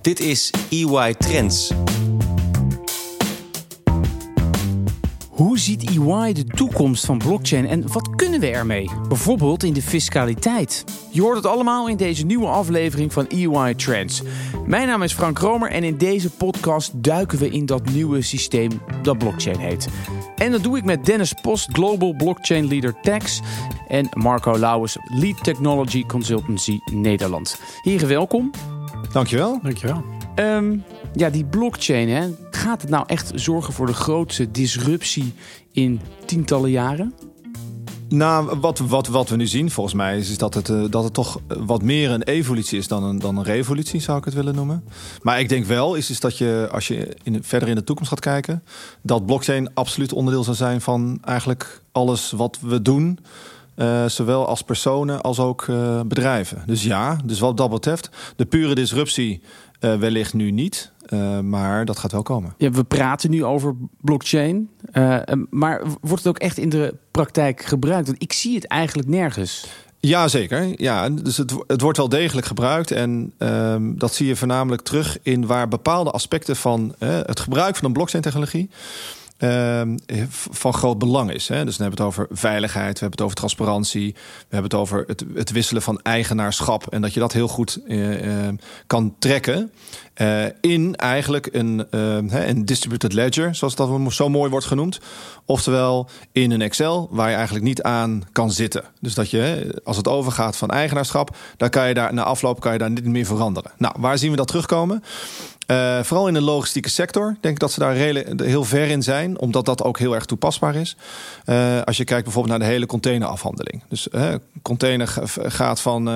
Dit is EY Trends. Hoe ziet EY de toekomst van blockchain en wat kunnen we ermee? Bijvoorbeeld in de fiscaliteit. Je hoort het allemaal in deze nieuwe aflevering van EY Trends. Mijn naam is Frank Romer en in deze podcast duiken we in dat nieuwe systeem dat blockchain heet. En dat doe ik met Dennis Post, Global Blockchain Leader Tax en Marco Lauwers, Lead Technology Consultancy Nederland. Heren, welkom. Dankjewel. Dankjewel. Um, ja, die blockchain, hè, gaat het nou echt zorgen voor de grootste disruptie in tientallen jaren? Nou, wat, wat, wat we nu zien volgens mij is, is dat, het, uh, dat het toch wat meer een evolutie is dan een, dan een revolutie, zou ik het willen noemen. Maar ik denk wel, is, is dat je als je in, verder in de toekomst gaat kijken, dat blockchain absoluut onderdeel zal zijn van eigenlijk alles wat we doen. Uh, zowel als personen als ook uh, bedrijven. Dus ja, dus wat dat betreft, de pure disruptie uh, wellicht nu niet. Maar dat gaat wel komen. Ja, we praten nu over blockchain. Maar wordt het ook echt in de praktijk gebruikt? Want ik zie het eigenlijk nergens. Ja, zeker. Ja, dus het, het wordt wel degelijk gebruikt. En um, dat zie je voornamelijk terug in waar bepaalde aspecten van het gebruik van een blockchain-technologie. Uh, van groot belang is. Hè? Dus dan hebben we het over veiligheid, we hebben het over transparantie, we hebben het over het, het wisselen van eigenaarschap en dat je dat heel goed uh, uh, kan trekken uh, in eigenlijk een, een distributed ledger, zoals dat zo mooi wordt genoemd. Oftewel in een Excel waar je eigenlijk niet aan kan zitten. Dus dat je, als het overgaat van eigenaarschap, dan kan je daar na afloop kan je daar niet meer veranderen. Nou, waar zien we dat terugkomen? Uh, vooral in de logistieke sector. Ik denk dat ze daar heel ver in zijn, omdat dat ook heel erg toepasbaar is. Uh, als je kijkt bijvoorbeeld naar de hele containerafhandeling. Dus uh, container gaat van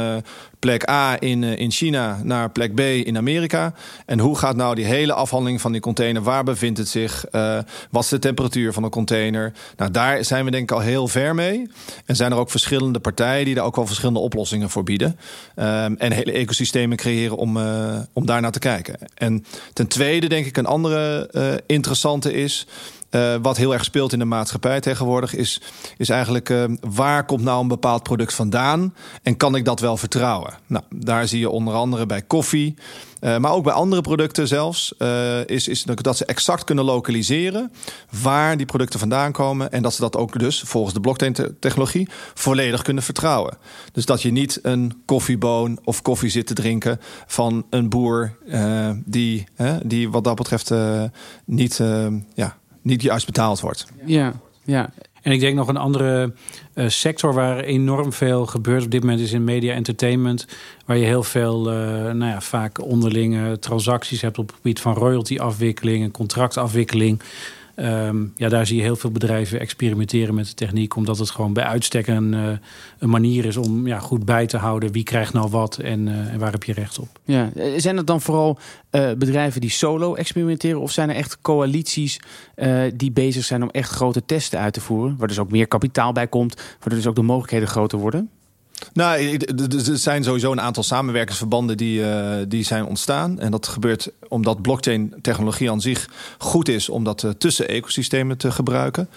plek A in, in China naar plek B in Amerika. En hoe gaat nou die hele afhandeling van die container? Waar bevindt het zich? wat is de temperatuur van de container? Nou, daar zijn we denk ik al heel ver mee. En zijn er ook verschillende partijen die daar ook wel verschillende oplossingen voor bieden. Um, en hele ecosystemen creëren om, om daar naar te kijken. En ten tweede denk ik een andere interessante is... Uh, wat heel erg speelt in de maatschappij tegenwoordig, is, is eigenlijk uh, waar komt nou een bepaald product vandaan en kan ik dat wel vertrouwen? Nou, daar zie je onder andere bij koffie, uh, maar ook bij andere producten zelfs, is, is dat ze exact kunnen lokaliseren waar die producten vandaan komen en dat ze dat ook dus volgens de blockchain-technologie volledig kunnen vertrouwen. Dus dat je niet een koffieboon of koffie zit te drinken van een boer die, die wat dat betreft niet, ja, niet juist betaald wordt. Ja, ja. En ik denk nog een andere uh, sector waar enorm veel gebeurt op dit moment is in media entertainment. Waar je heel veel, uh, nou ja, vaak onderlinge transacties hebt op het gebied van royalty-afwikkeling en contractafwikkeling. Um, ja, daar zie je heel veel bedrijven experimenteren met de techniek, omdat het gewoon bij uitstek een, uh, een manier is om ja, goed bij te houden wie krijgt nou wat en, uh, en waar heb je recht op. Ja. Zijn het dan vooral uh, bedrijven die solo experimenteren, of zijn er echt coalities die bezig zijn om echt grote testen uit te voeren, waar dus ook meer kapitaal bij komt, waardoor dus ook de mogelijkheden groter worden? Nou, er zijn sowieso een aantal samenwerkingsverbanden die, uh, die zijn ontstaan. En dat gebeurt omdat blockchain-technologie aan zich goed is om dat uh, tussen ecosystemen te gebruiken.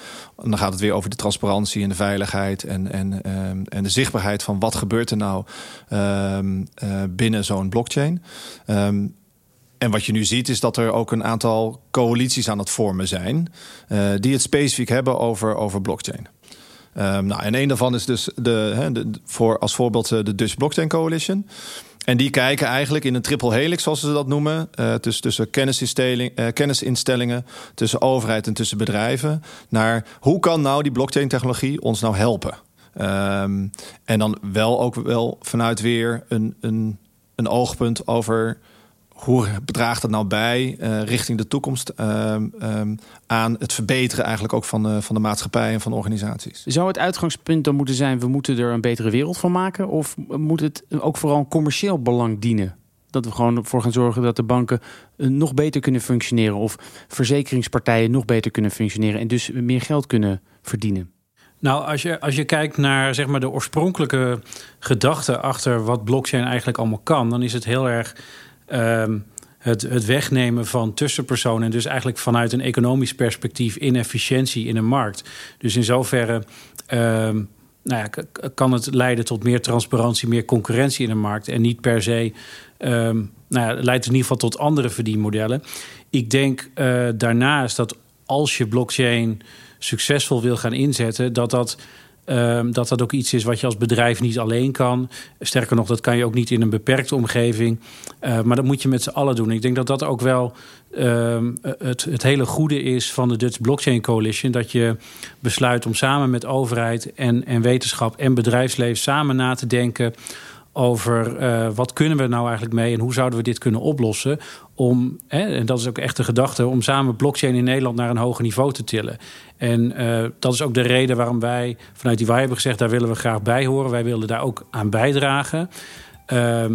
En dan gaat het weer over de transparantie en de veiligheid en, en, um, en de zichtbaarheid van wat gebeurt er nou um, binnen zo'n blockchain. Um, en wat je nu ziet is dat er ook een aantal coalities aan het vormen zijn die het specifiek hebben over, over blockchain. Um, nou, en een daarvan is dus de, voor, als voorbeeld eh, de Dutch Blockchain Coalition. En die kijken eigenlijk in een triple helix, zoals ze dat noemen, uh, tussen, tussen uh, kennisinstellingen, tussen overheid en tussen bedrijven, naar hoe kan nou die blockchain-technologie ons nou helpen? Um, en dan wel ook wel vanuit weer een, een, een oogpunt over hoe bedraagt dat nou bij uh, richting de toekomst uh, um, aan het verbeteren eigenlijk ook van de, van de maatschappij en van organisaties? Zou het uitgangspunt dan moeten zijn, we moeten er een betere wereld van maken? Of moet het ook vooral een commercieel belang dienen? Dat we gewoon ervoor gaan zorgen dat de banken uh, nog beter kunnen functioneren of verzekeringspartijen nog beter kunnen functioneren en dus meer geld kunnen verdienen? Nou, als je, als je kijkt naar zeg maar, de oorspronkelijke gedachte achter wat blockchain eigenlijk allemaal kan, dan is het heel erg Um, het, het, wegnemen van tussenpersonen. En dus eigenlijk vanuit een economisch perspectief inefficiëntie in een markt. Dus in zoverre um, nou ja, kan het leiden tot meer transparantie, meer concurrentie in een markt. En niet per se um, nou ja, leidt in ieder geval tot andere verdienmodellen. Ik denk uh, daarnaast dat als je blockchain succesvol wil gaan inzetten, dat dat Ehm, dat dat ook iets is wat je als bedrijf niet alleen kan. Sterker nog, dat kan je ook niet in een beperkte omgeving. Uh, maar dat moet je met z'n allen doen. Ik denk dat dat ook wel uh, het, het hele goede is van de Dutch Blockchain Coalition. Dat je besluit om samen met overheid en, en wetenschap en bedrijfsleven samen na te denken over uh, wat kunnen we nou eigenlijk mee en hoe zouden we dit kunnen oplossen om, hè, en dat is ook echt de gedachte, om samen blockchain in Nederland naar een hoger niveau te tillen. En uh, dat is ook de reden waarom wij vanuit die wij hebben gezegd, daar willen we graag bij horen. Wij willen daar ook aan bijdragen. Uh,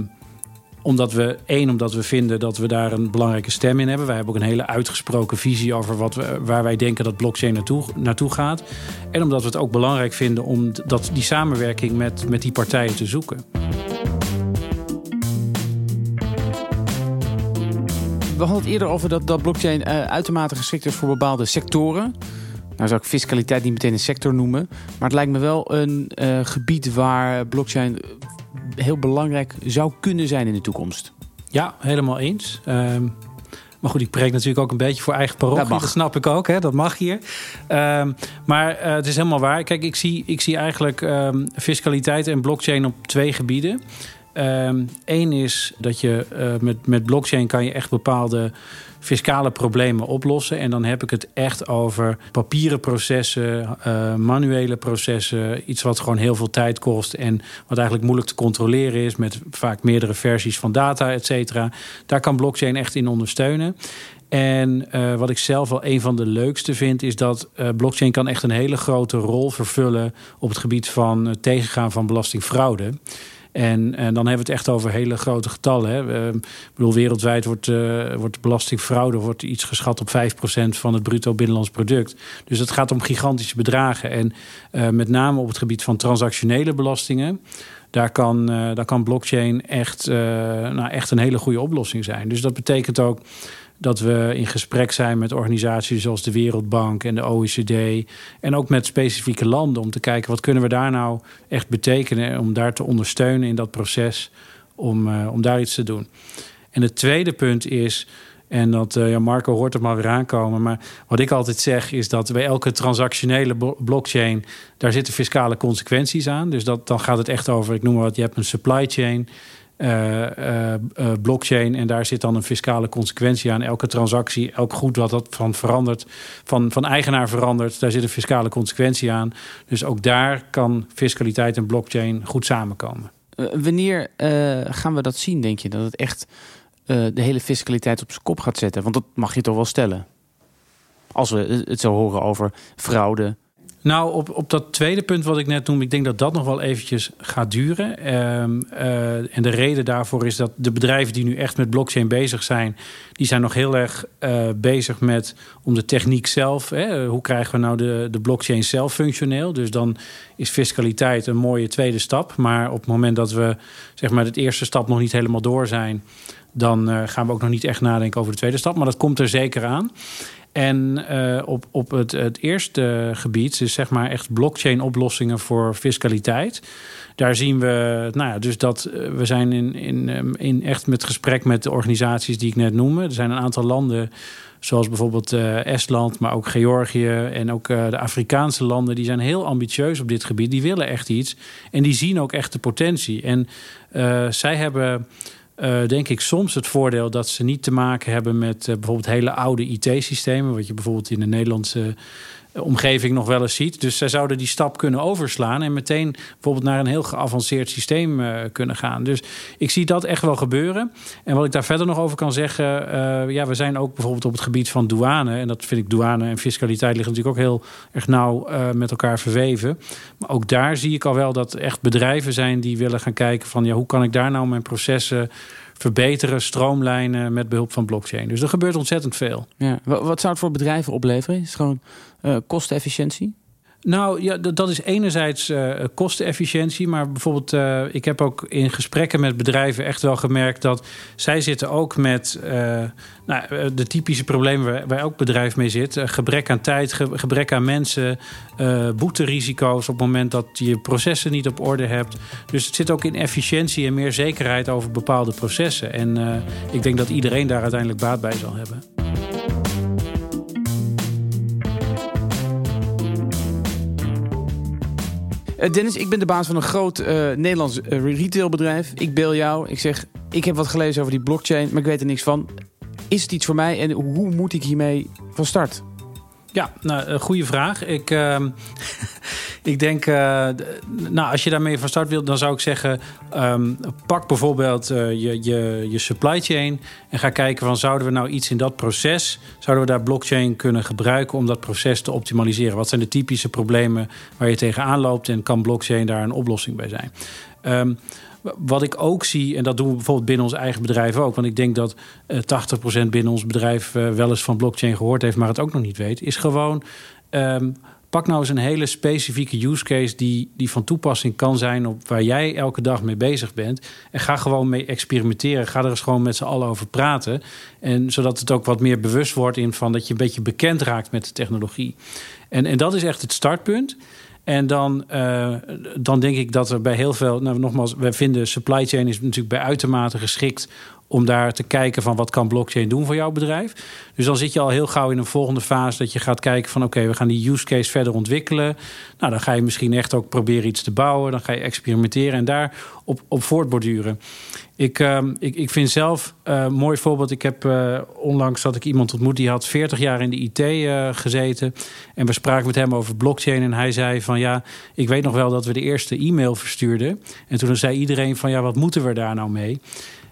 omdat we, één, omdat we vinden dat we daar een belangrijke stem in hebben. Wij hebben ook een hele uitgesproken visie over wat waar wij denken dat blockchain naartoe, naartoe gaat. En omdat we het ook belangrijk vinden om dat, die samenwerking met, met die partijen te zoeken. We hadden het eerder over dat, dat blockchain uh, uitermate geschikt is voor bepaalde sectoren. Nou zou ik fiscaliteit niet meteen een sector noemen. Maar het lijkt me wel een uh, gebied waar blockchain heel belangrijk zou kunnen zijn in de toekomst. Ja, helemaal eens. Um, maar goed, ik preek natuurlijk ook een beetje voor eigen parochie. Dat, dat snap ik ook, hè? dat mag hier. Um, maar uh, het is helemaal waar. Kijk, ik zie, ik zie eigenlijk um, fiscaliteit en blockchain op twee gebieden. Eén um, is dat je uh, met, met blockchain kan je echt bepaalde fiscale problemen oplossen. En dan heb ik het echt over papieren processen, uh, manuele processen. Iets wat gewoon heel veel tijd kost en wat eigenlijk moeilijk te controleren is met vaak meerdere versies van data, et cetera. Daar kan blockchain echt in ondersteunen. En uh, wat ik zelf wel een van de leukste vind, is dat blockchain kan echt een hele grote rol vervullen op het gebied van het tegengaan van belastingfraude. En, en dan hebben we het echt over hele grote getallen. Hè. Ik bedoel, wereldwijd wordt, uh, wordt belastingfraude wordt iets geschat op 5% van het bruto binnenlands product. Dus het gaat om gigantische bedragen. En uh, met name op het gebied van transactionele belastingen. Daar kan, daar kan blockchain echt, nou, echt een hele goede oplossing zijn. Dus dat betekent ook dat we in gesprek zijn met organisaties zoals de Wereldbank en de OECD. En ook met specifieke landen om te kijken wat kunnen we daar nou echt betekenen. Om daar te ondersteunen in dat proces om, uh, om daar iets te doen. En het tweede punt is. En dat, uh, ja, Marco hoort er maar weer aankomen. Maar wat ik altijd zeg is dat bij elke transactionele blockchain... daar zitten fiscale consequenties aan. Dus dat, dan gaat het echt over, ik noem maar wat, je hebt een supply chain... Uh, uh, blockchain. En daar zit dan een fiscale consequentie aan. Elke transactie, elk goed wat dat van verandert, van, van eigenaar verandert, daar zit een fiscale consequentie aan. Dus ook daar kan fiscaliteit en blockchain goed samenkomen. wanneer gaan we dat zien, denk je? Dat het echt de hele fiscaliteit op zijn kop gaat zetten? Want dat mag je toch wel stellen? Als we het zo horen over fraude, nou, op, op dat tweede punt wat ik net noemde, ik denk dat dat nog wel eventjes gaat duren. Um, uh, en de reden daarvoor is dat de bedrijven die nu echt met blockchain bezig zijn, die zijn nog heel erg uh, bezig met om de techniek zelf. Hè, hoe krijgen we nou de, de blockchain zelf functioneel? Dus dan is fiscaliteit een mooie tweede stap. Maar op het moment dat we zeg maar, het eerste stap nog niet helemaal door zijn, dan uh, gaan we ook nog niet echt nadenken over de tweede stap. Maar dat komt er zeker aan. En uh, op, op het, het eerste gebied, dus zeg maar echt blockchain-oplossingen voor fiscaliteit. Daar zien we, nou ja, dus dat uh, we zijn in, in, in echt met gesprek met de organisaties die ik net noemde. Er zijn een aantal landen, zoals bijvoorbeeld Estland, maar ook Georgië en ook de Afrikaanse landen, die zijn heel ambitieus op dit gebied. Die willen echt iets en die zien ook echt de potentie. En zij hebben uh, denk ik soms het voordeel dat ze niet te maken hebben met uh, bijvoorbeeld hele oude IT-systemen, wat je bijvoorbeeld in de Nederlandse omgeving nog wel eens ziet. Dus zij zouden die stap kunnen overslaan en meteen bijvoorbeeld naar een heel geavanceerd systeem kunnen gaan. Dus ik zie dat echt wel gebeuren. En wat ik daar verder nog over kan zeggen, ja, we zijn ook bijvoorbeeld op het gebied van douane, en dat vind ik douane en fiscaliteit liggen natuurlijk ook heel erg nauw met elkaar verweven. Maar ook daar zie ik al wel dat echt bedrijven zijn die willen gaan kijken van ja, hoe kan ik daar nou mijn processen verbeteren, stroomlijnen met behulp van blockchain. Dus er gebeurt ontzettend veel. Ja. Wat zou het voor bedrijven opleveren? Is het gewoon uh, kostenefficiëntie? Nou, ja, dat is enerzijds uh, kostenefficiëntie. Maar bijvoorbeeld, uh, ik heb ook in gesprekken met bedrijven echt wel gemerkt dat zij zitten ook met uh, nou, de typische problemen waar, waar elk bedrijf mee zit. gebrek aan tijd, ge gebrek aan mensen, boeterisico's op het moment dat je processen niet op orde hebt. Dus het zit ook in efficiëntie en meer zekerheid over bepaalde processen. En ik denk dat iedereen daar uiteindelijk baat bij zal hebben. Uh, Dennis, ik ben de baas van een groot uh, Nederlands uh, retailbedrijf. Ik bel jou. Ik zeg, ik heb wat gelezen over die blockchain, maar ik weet er niks van. Is het iets voor mij en hoe moet ik hiermee van start? Ja, nou, goede vraag. Ik, uh, ik denk, uh, nou, als je daarmee van start wilt, dan zou ik zeggen: um, pak bijvoorbeeld uh, je, je, je supply chain en ga kijken van zouden we nou iets in dat proces, zouden we daar blockchain kunnen gebruiken om dat proces te optimaliseren? Wat zijn de typische problemen waar je tegenaan loopt en kan blockchain daar een oplossing bij zijn? Um, wat ik ook zie, en dat doen we bijvoorbeeld binnen ons eigen bedrijf ook, want ik denk dat uh, eh, 80% binnen ons bedrijf wel eens van blockchain gehoord heeft, maar het ook nog niet weet, is gewoon. Um, pak nou eens een hele specifieke use case die, die van toepassing kan zijn op waar jij elke dag mee bezig bent. En ga gewoon mee experimenteren. Ga er eens gewoon met z'n allen over praten. En zodat het ook wat meer bewust wordt in van dat je een beetje bekend raakt met de technologie. En, en dat is echt het startpunt. En dan, uh, dan denk ik dat er bij heel veel, nou nogmaals, wij vinden supply chain is natuurlijk bij uitermate geschikt om daar te kijken van wat kan blockchain doen voor jouw bedrijf. Dus dan zit je al heel gauw in een volgende fase dat je gaat kijken van oké, we gaan die use case verder ontwikkelen. Nou, dan ga je misschien echt ook proberen iets te bouwen. Dan ga je experimenteren en daar op, op voortborduren. Ik, uh, ik, ik vind zelf uh, mooi voorbeeld. Ik heb uh, onlangs dat ik iemand ontmoet die had 40 jaar in de IT uh, gezeten. En we spraken met hem over blockchain. En hij zei van ja, ik weet nog wel dat we de eerste e-mail verstuurden. En toen zei iedereen van ja, wat moeten we daar nou mee?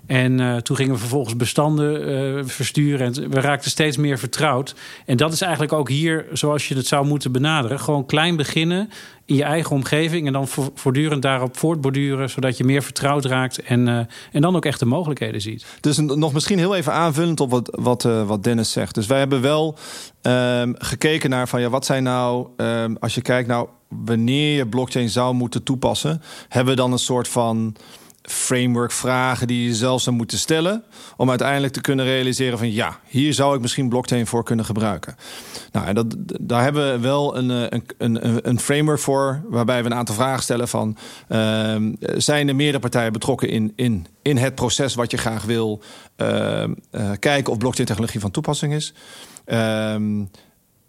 En uh, toen gingen we vervolgens bestanden uh, versturen. En we raakten steeds meer vertrouwd. En dat is eigenlijk ook hier zoals je het zou moeten benaderen. Gewoon klein beginnen in je eigen omgeving. En dan voortdurend daarop voortborduren. Zodat je meer vertrouwd raakt. En, uh, en dan ook echt de mogelijkheden ziet. Dus nog misschien heel even aanvullend op wat, wat, wat Dennis zegt. Dus wij hebben wel um, gekeken naar van ja, wat zijn nou, um, als je kijkt nou, wanneer je blockchain zou moeten toepassen, hebben we dan een soort van framework vragen die je zelf zou moeten stellen. Om uiteindelijk te kunnen realiseren van ja, hier zou ik misschien blockchain voor kunnen gebruiken. Nou, en dat, daar hebben we wel een, een, een, een framework voor waarbij we een aantal vragen stellen van uh, zijn er meerdere partijen betrokken in, in, in het proces wat je graag wil uh, uh, kijken of blockchain technologie van toepassing is. Ehm,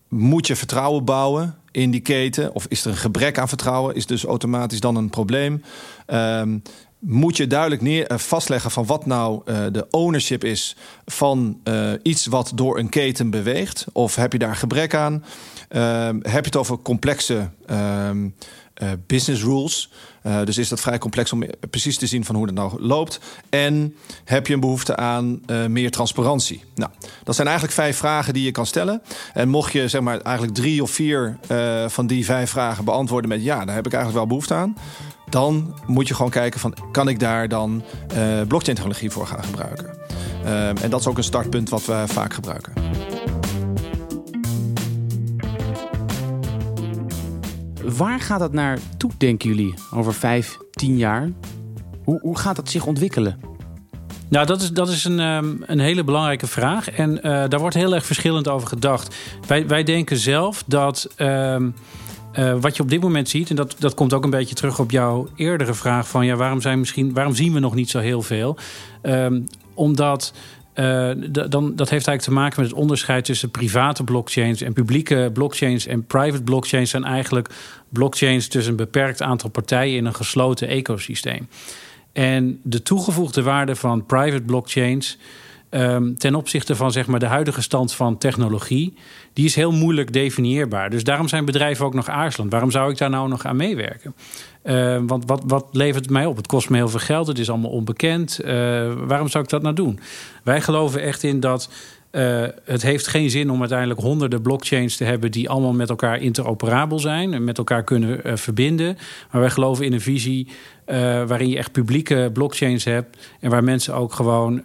moet je vertrouwen bouwen in die keten? Of is er een gebrek aan vertrouwen? Is dus automatisch dan een probleem? Moet je duidelijk neer, uh, vastleggen van wat nou uh, de ownership is van uh, iets wat door een keten beweegt. Of heb je daar gebrek aan? heb je het over complexe ehm, business rules? dus is dat vrij complex om precies te zien van hoe dat nou loopt. En heb je een behoefte aan meer transparantie? Nou, dat zijn eigenlijk vijf vragen die je kan stellen. En mocht je zeg maar eigenlijk drie of vier van die vijf vragen beantwoorden met ja, daar heb ik eigenlijk wel behoefte aan dan moet je gewoon kijken van kan ik daar dan uh, blockchain technologie voor gaan gebruiken. Uh, en dat is ook een startpunt wat we vaak gebruiken. Waar gaat dat naartoe, denken jullie, over vijf, tien jaar? Hoe, hoe gaat dat zich ontwikkelen? Nou, dat is, dat is een, um, een hele belangrijke vraag. En uh, daar wordt heel erg verschillend over gedacht. Wij, wij denken zelf dat. Um, uh, wat je op dit moment ziet, en dat, dat komt ook een beetje terug op jouw eerdere vraag: van ja, waarom, zijn misschien, waarom zien we nog niet zo heel veel? Um, omdat. Uh, dan, dat heeft eigenlijk te maken met het onderscheid tussen private blockchains en publieke blockchains. En private blockchains zijn eigenlijk blockchains tussen een beperkt aantal partijen in een gesloten ecosysteem. En de toegevoegde waarde van private blockchains um, ten opzichte van zeg maar, de huidige stand van technologie, die is heel moeilijk definieerbaar. Dus daarom zijn bedrijven ook nog aarzelend. Waarom zou ik daar nou nog aan meewerken? Uh, want wat, wat levert het mij op? Het kost me heel veel geld, het is allemaal onbekend. Uh, waarom zou ik dat nou doen? Wij geloven echt in dat uh, het heeft geen zin om uiteindelijk honderden blockchains te hebben die allemaal met elkaar interoperabel zijn en met elkaar kunnen uh, verbinden. Maar wij geloven in een visie uh, waarin je echt publieke blockchains hebt en waar mensen ook gewoon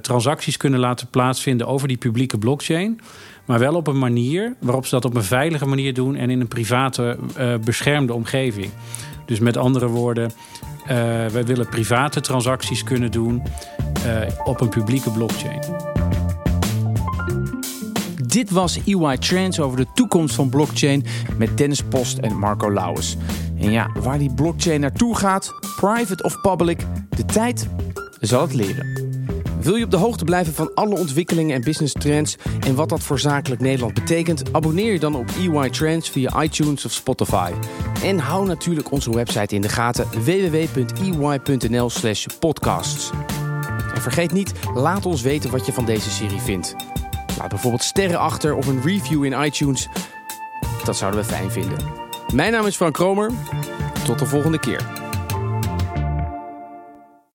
transacties kunnen laten plaatsvinden over die publieke blockchain. Maar wel op een manier waarop ze dat op een veilige manier doen en in een private, beschermde omgeving. Dus met andere woorden, wij willen private transacties kunnen doen op een publieke blockchain. Dit was EY Trends over de toekomst van blockchain met Dennis Post en Marco Lauwers. En ja, waar die blockchain naartoe gaat, private of public, de tijd zal het leren. Wil je op de hoogte blijven van alle ontwikkelingen en business trends en wat dat voor zakelijk Nederland betekent? Abonneer je dan op EY Trends via iTunes of Spotify. En hou natuurlijk onze website in de gaten www.ey.nl/podcasts. En vergeet niet, laat ons weten wat je van deze serie vindt. Laat bijvoorbeeld sterren achter of een review in iTunes. Dat zouden we fijn vinden. Mijn naam is Frank Kromer. Tot de volgende keer.